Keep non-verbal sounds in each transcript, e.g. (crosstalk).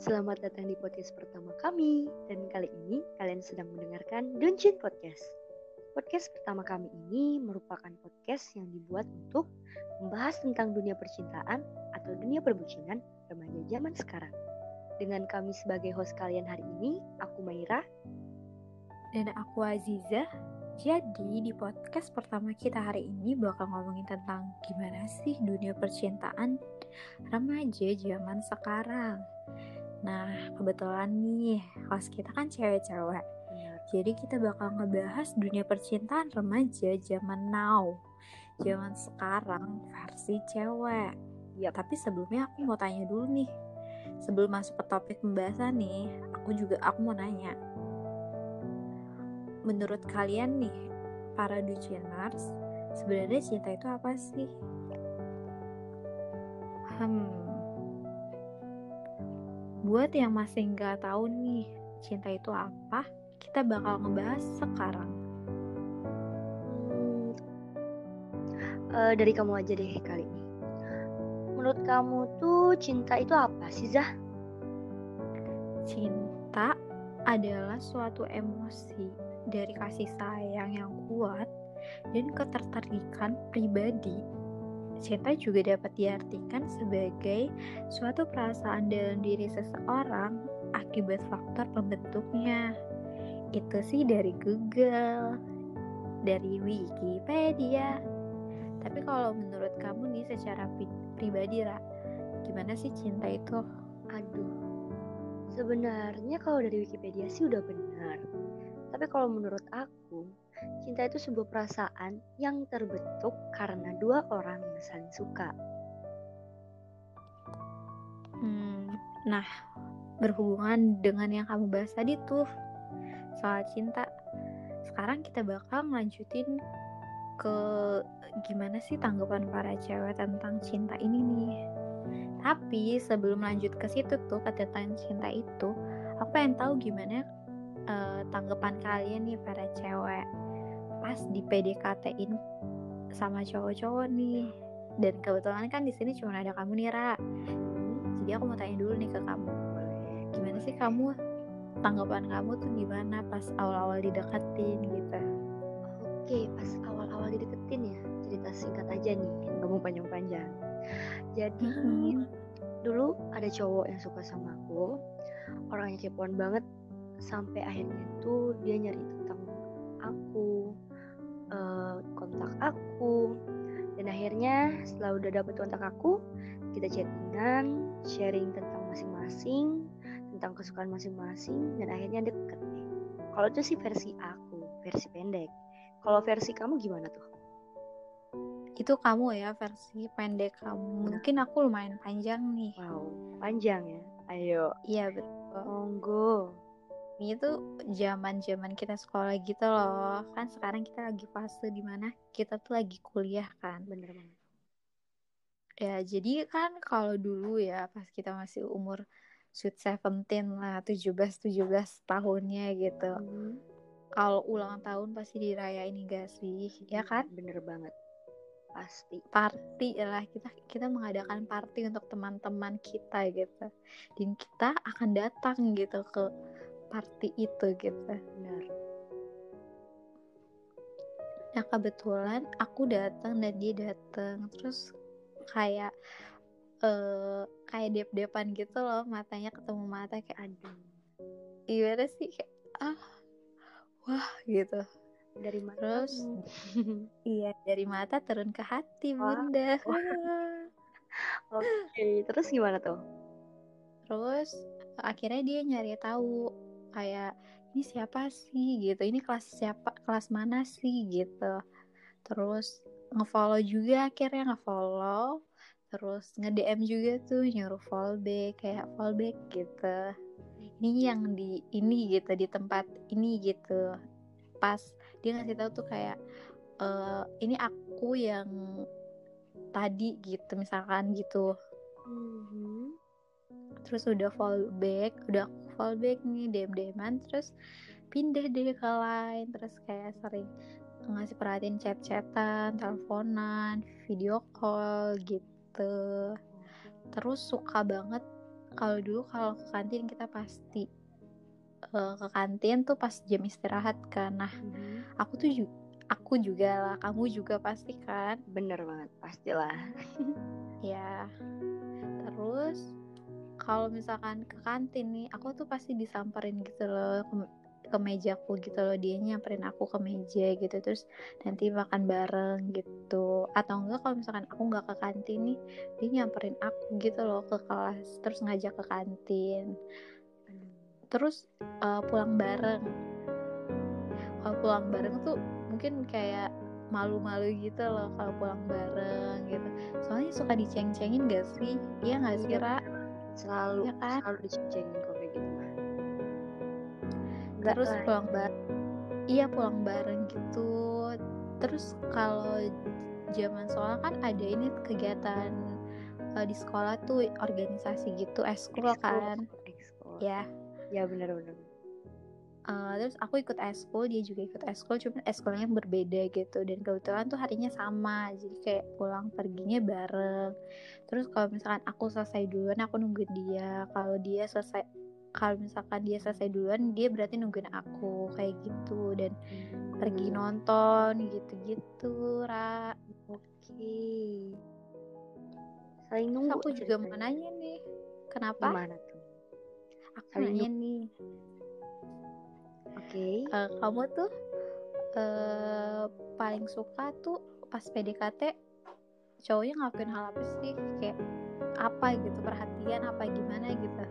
Selamat datang di podcast pertama kami. Dan kali ini kalian sedang mendengarkan Dungeon Podcast. Podcast pertama kami ini merupakan podcast yang dibuat untuk membahas tentang dunia percintaan atau dunia perbucinan remaja zaman sekarang. Dengan kami sebagai host kalian hari ini, aku Maira. Dan aku Aziza. Jadi di podcast pertama kita hari ini bakal ngomongin tentang gimana sih dunia percintaan remaja zaman sekarang. Nah, kebetulan nih, host kita kan cewek-cewek. Jadi kita bakal ngebahas dunia percintaan remaja zaman now. Zaman sekarang versi cewek. Ya, tapi sebelumnya aku mau tanya dulu nih. Sebelum masuk ke topik pembahasan nih, aku juga aku mau nanya menurut kalian nih para ducinars sebenarnya cinta itu apa sih? Hmm, buat yang masih nggak tahu nih cinta itu apa, kita bakal ngebahas sekarang. Hmm, uh, dari kamu aja deh kali ini. Menurut kamu tuh cinta itu apa sih Zah? Cinta adalah suatu emosi dari kasih sayang yang kuat dan ketertarikan pribadi. Cinta juga dapat diartikan sebagai suatu perasaan dalam diri seseorang akibat faktor pembentuknya. Itu sih dari Google, dari Wikipedia. Tapi kalau menurut kamu nih secara pribadi, Ra, gimana sih cinta itu? Aduh, sebenarnya kalau dari Wikipedia sih udah benar tapi kalau menurut aku, cinta itu sebuah perasaan yang terbentuk karena dua orang yang saling suka. Hmm, nah, berhubungan dengan yang kamu bahas tadi tuh soal cinta. Sekarang kita bakal ngelanjutin ke gimana sih tanggapan para cewek tentang cinta ini nih. Tapi sebelum lanjut ke situ tuh ke tentang cinta itu, aku pengen tahu gimana uh, tanggapan kalian nih para cewek pas di PDKT-in sama cowok-cowok nih. Dan kebetulan kan di sini cuma ada kamu nih Ra. Jadi aku mau tanya dulu nih ke kamu. Gimana sih kamu tanggapan kamu tuh gimana pas awal-awal dideketin gitu? Oke pas awal-awal dideketin ya cerita singkat aja nih nggak mau panjang-panjang. Jadi hmm. dulu ada cowok yang suka sama aku. Orangnya kepoan banget. Sampai akhirnya itu dia nyari tentang aku uh, kontak aku. Dan akhirnya setelah udah dapet kontak aku kita chattingan sharing tentang masing-masing tentang kesukaan masing-masing dan akhirnya deket nih. Kalau itu sih versi aku versi pendek. Kalau versi kamu gimana tuh? Itu kamu ya versi pendek kamu. Mungkin aku lumayan panjang nih. Wow panjang ya. Ayo. Iya betul. Monggo ini tuh zaman zaman kita sekolah gitu loh. Kan sekarang kita lagi fase di mana kita tuh lagi kuliah kan. Bener banget. Ya jadi kan kalau dulu ya pas kita masih umur sweet seventeen lah tujuh belas tujuh belas tahunnya gitu. Hmm. kalau ulang tahun pasti dirayain gak sih? Ya kan? bener banget. Pasti. Party lah kita kita mengadakan party untuk teman-teman kita gitu. Dan kita akan datang gitu ke party itu gitu. Benar. Nah kebetulan aku datang dan dia datang. Terus kayak uh, kayak dep-depan gitu loh matanya ketemu mata kayak aduh gimana sih? Kayak ah wah gitu. Dari mata terus (laughs) iya dari mata turun ke hati bunda. (laughs) oke okay. terus gimana tuh? Terus akhirnya dia nyari tahu kayak ini siapa sih? Gitu. Ini kelas siapa kelas mana sih? Gitu. Terus ngefollow juga akhirnya ngefollow. Terus nge DM juga tuh nyuruh fallback kayak fallback gitu. Ini yang di ini gitu di tempat ini gitu. Pas dia ngasih tahu tuh kayak e, ini aku yang tadi gitu misalkan gitu. Mm -hmm. terus udah fallback udah fallback nih DM DMan terus pindah deh ke lain. Terus kayak sering ngasih perhatian chat-chatan, teleponan, video call gitu. Terus suka banget kalau dulu kalau ke kantin kita pasti uh, ke kantin tuh pas jam istirahat kan. Nah mm-hmm. aku tuh juga aku juga lah kamu juga pasti kan? Bener banget pastilah. (laughs) Ya terus kalau misalkan ke kantin nih aku tuh pasti disamperin gitu loh ke, ke mejaku gitu loh. Dia nyamperin aku ke meja gitu terus nanti makan bareng gitu. Atau enggak kalau misalkan aku nggak ke kantin nih dia nyamperin aku gitu loh ke kelas terus ngajak ke kantin. Terus uh, pulang bareng. Kalau pulang bareng tuh mungkin kayak malu-malu gitu loh kalau pulang bareng gitu. Soalnya suka diceng-cengin gak sih? Iya gak sih. Ra? Selalu ya kan? selalu diceng-cengin kok kayak gitu mah. Terus lah. pulang bareng iya pulang bareng gitu. Terus kalau zaman soal kan ada ini kegiatan uh, di sekolah tuh organisasi gitu eskul kan? ya ya benar-benar uh, terus aku ikut eskul dia juga ikut eskul cuma eskulnya berbeda gitu. Dan kebetulan tuh harinya sama jadi kayak pulang perginya bareng. Terus kalau misalkan aku selesai duluan aku nungguin dia. Kalau dia selesai kalau misalkan dia selesai duluan dia berarti nungguin aku kayak gitu. Dan hmm. pergi nonton gitu-gitu ra. Oke. Okay. saling nunggu aku juga mau nanya nih kenapa? Gimana tuh? aku saling nanya nih okay. uh, eh, kamu tuh uh, paling suka tuh pas PDKT cowoknya ngelakuin hal apa sih kayak apa gitu perhatian apa gimana gitu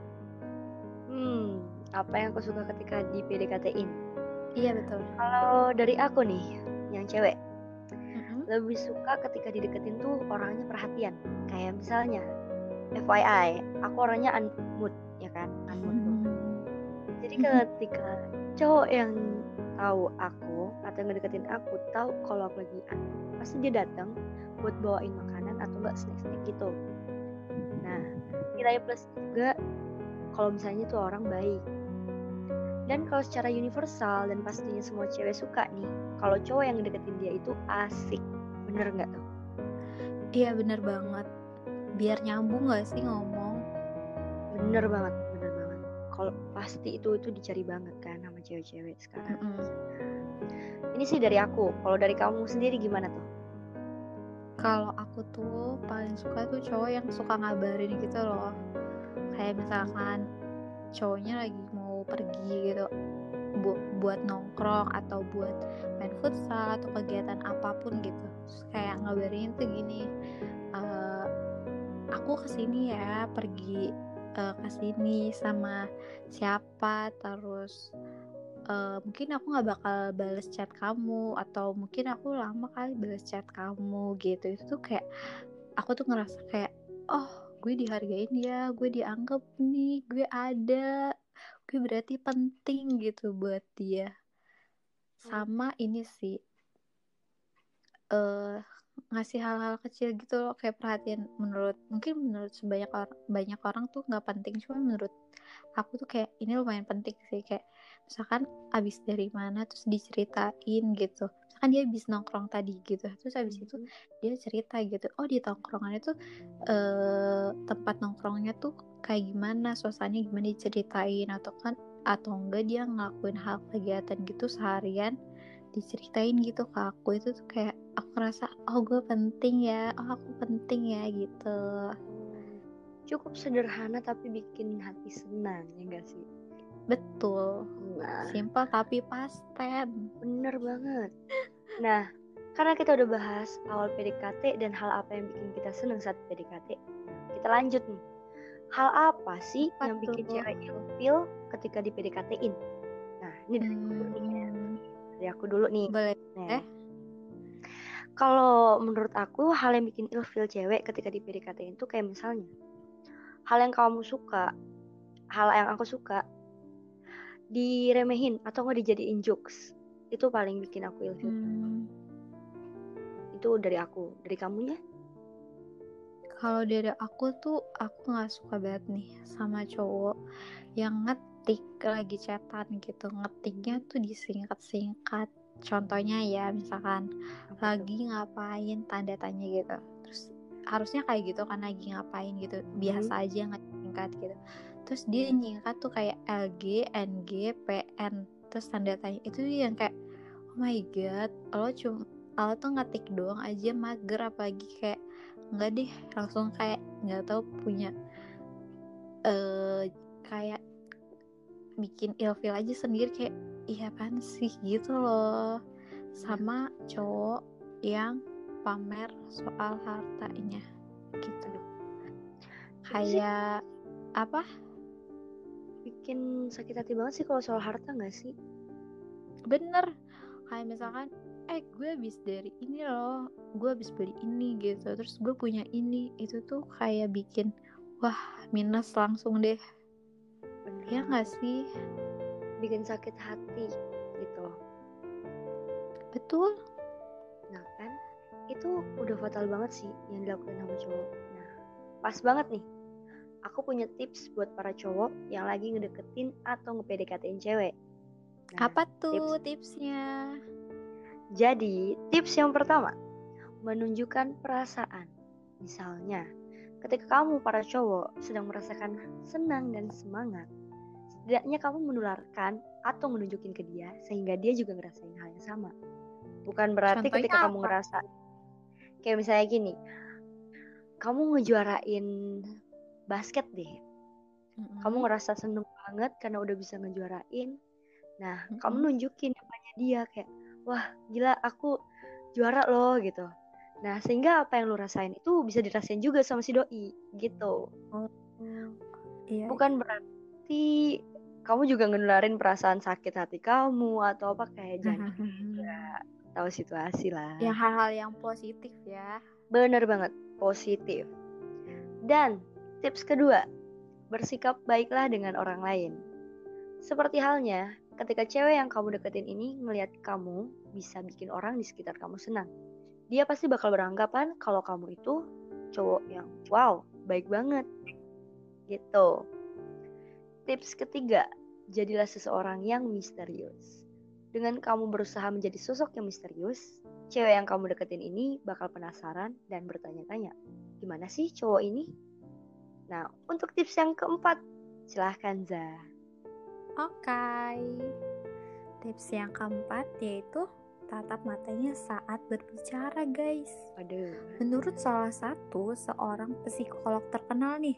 hmm apa yang aku suka ketika di PDKT-in iya betul kalau dari aku nih yang cewek mm-hmm. lebih suka ketika dideketin tuh orangnya perhatian kayak misalnya FYI aku orangnya unmood ya kan unmood mm-hmm. Jadi ketika cowok yang tahu aku atau ngedeketin aku tahu kalau aku lagi pasti dia datang buat bawain makanan atau enggak snack-snack gitu. Nah nilai plus juga kalau misalnya tuh orang baik. Dan kalau secara universal dan pastinya semua cewek suka nih kalau cowok yang ngedeketin dia itu asik. Bener nggak tuh? Iya bener banget. Biar nyambung gak sih ngomong? Bener banget kalau pasti itu itu dicari banget kan sama cewek-cewek sekarang. Mm -hmm. Ini sih dari aku. Kalau dari kamu sendiri gimana tuh? Kalau aku tuh paling suka tuh cowok yang suka ngabarin gitu loh. Kayak misalkan cowoknya lagi mau pergi gitu bu buat nongkrong atau buat main futsal atau kegiatan apa pun gitu Terus kayak ngabarin tuh gini uh, aku ke sini ya pergi uh, ke sini sama siapa terus uh, mungkin aku nggak bakal balas chat kamu atau mungkin aku lama kali balas chat kamu gitu. Itu tuh kayak aku tuh ngerasa kayak oh gue dihargain ya gue dianggap nih gue ada gue berarti penting gitu buat dia. Sama ini sih uh, ngasih hal-hal kecil gitu loh kayak perhatian menurut mungkin menurut sebanyak orang banyak orang tuh nggak penting cuma menurut aku tuh kayak ini lumayan penting sih kayak misalkan abis dari mana terus diceritain gitu misalkan dia habis nongkrong tadi gitu terus abis itu hmm. dia cerita gitu oh di tongkrongan itu eh, tempat nongkrongnya tuh kayak gimana suasananya gimana diceritain atau kan atau enggak dia ngelakuin hal kegiatan gitu seharian diceritain gitu ke aku itu tuh kayak aku ngerasa oh gue penting ya oh aku penting ya gitu. Cukup sederhana tapi bikin hati senang ya gak sih? Betul. Nah. simpel tapi pasten. Bener banget. Nah karena kita udah bahas awal PDKT dan hal apa yang bikin kita senang saat PDKT kita lanjut nih. Hal apa sih apa yang bikin cewek ilfil ketika di PDKT-in nah ini dari hmm. dari aku dulu nih. Boleh nah, kalau menurut aku hal yang bikin ilfil cewek ketika di PDKT itu kayak misalnya hal yang kamu suka, hal yang aku suka diremehin atau nggak dijadiin jokes itu paling bikin aku ilfil. Hmm. Itu dari aku, dari kamunya? Kalau dari aku tuh aku nggak suka banget nih sama cowok yang ngetik lagi chatan gitu ngetiknya tuh disingkat-singkat contohnya ya misalkan lagi ngapain tanda tanya gitu. Terus harusnya kayak gitu kan lagi ngapain gitu biasa hmm. aja nggak singkat gitu. Terus dia nyingkat tuh kayak LG NG PN terus tanda tanya. Itu yang kayak oh my god lo cuma lo tuh ngetik doang aja mager apalagi kayak nggak deh langsung kayak nggak tahu punya eh uh, kayak bikin ilfil aja sendiri kayak iya kan sih? Gitu loh. Sama cowok yang pamer soal hartanya. Gitu kayak apa? Bikin sakit hati banget sih kalau soal harta nggak sih? Bener. Kayak misalkan eh gue habis dari ini loh. Gue habis beli ini gitu. Terus gue punya ini. Itu tuh kayak bikin wah minus langsung deh. Ya nggak sih bikin sakit hati gitu betul nah kan itu udah fatal banget sih yang dilakukan sama cowok nah pas banget nih aku punya tips buat para cowok yang lagi ngedeketin atau ngepdkt cewek. Nah, Apa tuh tips. tipsnya? Jadi, tips yang pertama, menunjukkan perasaan. Misalnya, ketika kamu para cowok sedang merasakan senang dan semangat, setidaknya kamu menularkan atau menunjukin ke dia sehingga dia juga ngerasain hal yang sama. Bukan berarti Contohnya ketika apa? kamu ngerasa kayak misalnya gini, kamu ngejuarain basket deh. Mm-hmm. Kamu ngerasa seneng banget karena udah bisa ngejuarain. Nah, mm-hmm. kamu nunjukin namanya dia kayak, wah gila aku juara loh gitu. Nah, sehingga apa yang lu rasain itu bisa dirasain juga sama si doi gitu. Oh, iya. Bukan berarti kamu juga ngenularin perasaan sakit hati kamu atau apa kayak jangan ya, tahu situasi lah. Ya hal-hal yang positif ya. Bener banget, positif. Dan Tips kedua, bersikap baiklah dengan orang lain. Seperti halnya, ketika cewek yang kamu deketin ini ngelihat kamu bisa bikin orang di sekitar kamu senang. Dia pasti bakal beranggapan kalau kamu itu cowok yang wow, baik banget. Gitu. Tips ketiga, jadilah seseorang yang misterius. Dengan kamu berusaha menjadi sosok yang misterius, cewek yang kamu deketin ini bakal penasaran dan bertanya-tanya, gimana sih cowok ini? Nah, untuk tips yang keempat, silahkan Za. Oke, okay. tips yang keempat yaitu tatap matanya saat berbicara, guys. Aduh. Menurut salah satu seorang psikolog terkenal nih,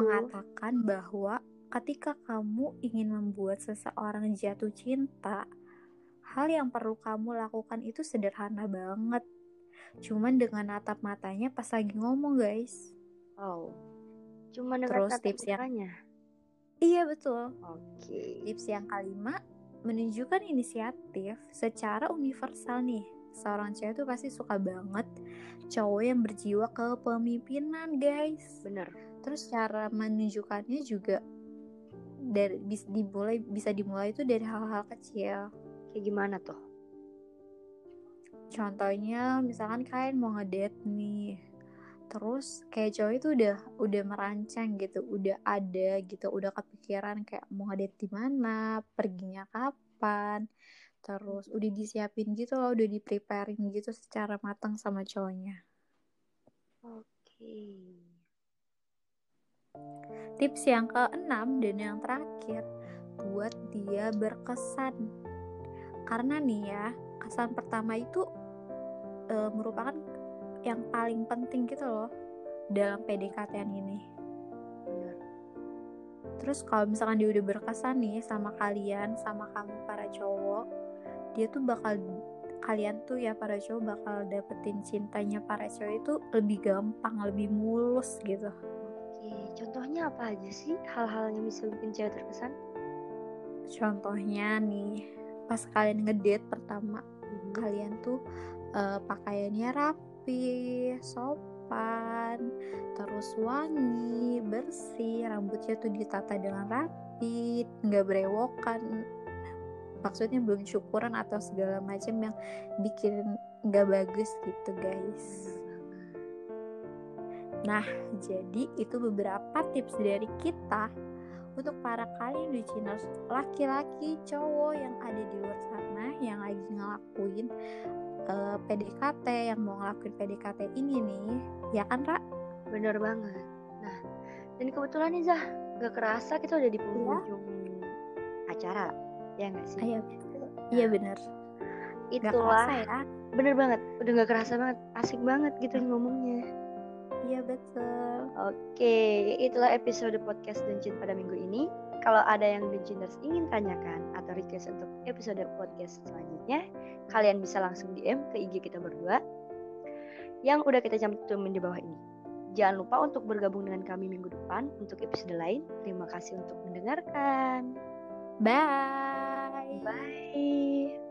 mengatakan bahwa ketika kamu ingin membuat seseorang jatuh cinta, hal yang perlu kamu lakukan itu sederhana banget. Cuman dengan natap matanya pas lagi ngomong, guys. Wow. Cuma Terus tips yang Iya betul. Oke. Okay. Tips yang kelima menunjukkan inisiatif secara universal nih. Seorang cewek tuh pasti suka banget cowok yang berjiwa kepemimpinan, guys. Bener. Terus cara menunjukkannya juga dari bisa dimulai bisa dimulai itu dari hal-hal kecil. Kayak gimana tuh? Contohnya misalkan kalian mau ngedate nih terus kayak cowok itu udah udah merancang gitu udah ada gitu udah kepikiran kayak mau ngedate di mana perginya kapan terus udah disiapin gitu loh udah di preparing gitu secara matang sama cowoknya oke okay. tips yang keenam dan yang terakhir buat dia berkesan karena nih ya kesan pertama itu e, merupakan yang paling penting gitu loh dalam PDKT ini. Terus kalau misalkan dia udah berkesan nih sama kalian, sama kamu para cowok, dia tuh bakal kalian tuh ya para cowok bakal dapetin cintanya para cowok itu lebih gampang, lebih mulus gitu. Oke, contohnya apa aja sih hal-hal yang bisa bikin cewek terkesan? Contohnya nih, pas kalian ngedate pertama, hmm. kalian tuh uh, pakaiannya rapi rapi, sopan, terus wangi, bersih, rambutnya tuh ditata dengan rapi, nggak berewokan. Maksudnya belum syukuran atau segala macam yang bikin nggak bagus gitu guys. Nah, jadi itu beberapa tips dari kita untuk para kalian Luciners laki-laki cowok yang ada di luar sana yang lagi ngelakuin uh, eh, PDKT yang mau ngelakuin PDKT ini nih ya kan Ra? Bener banget nah Dan kebetulan nih Zah, gak kerasa kita udah di penghujung acara, ya nggak sih? Iya, iya bener. Gak Itulah, kerasa ya. bener banget. Udah gak kerasa banget, asik banget gitu ngomongnya. Iya betul. Oke, itulah episode podcast Dencin pada minggu ini. Kalau ada yang Denciners ingin tanyakan atau request untuk episode podcast selanjutnya, kalian bisa langsung DM ke IG kita berdua yang udah kita cantumin di bawah ini. Jangan lupa untuk bergabung dengan kami minggu depan untuk episode lain. Terima kasih untuk mendengarkan. Bye. Bye.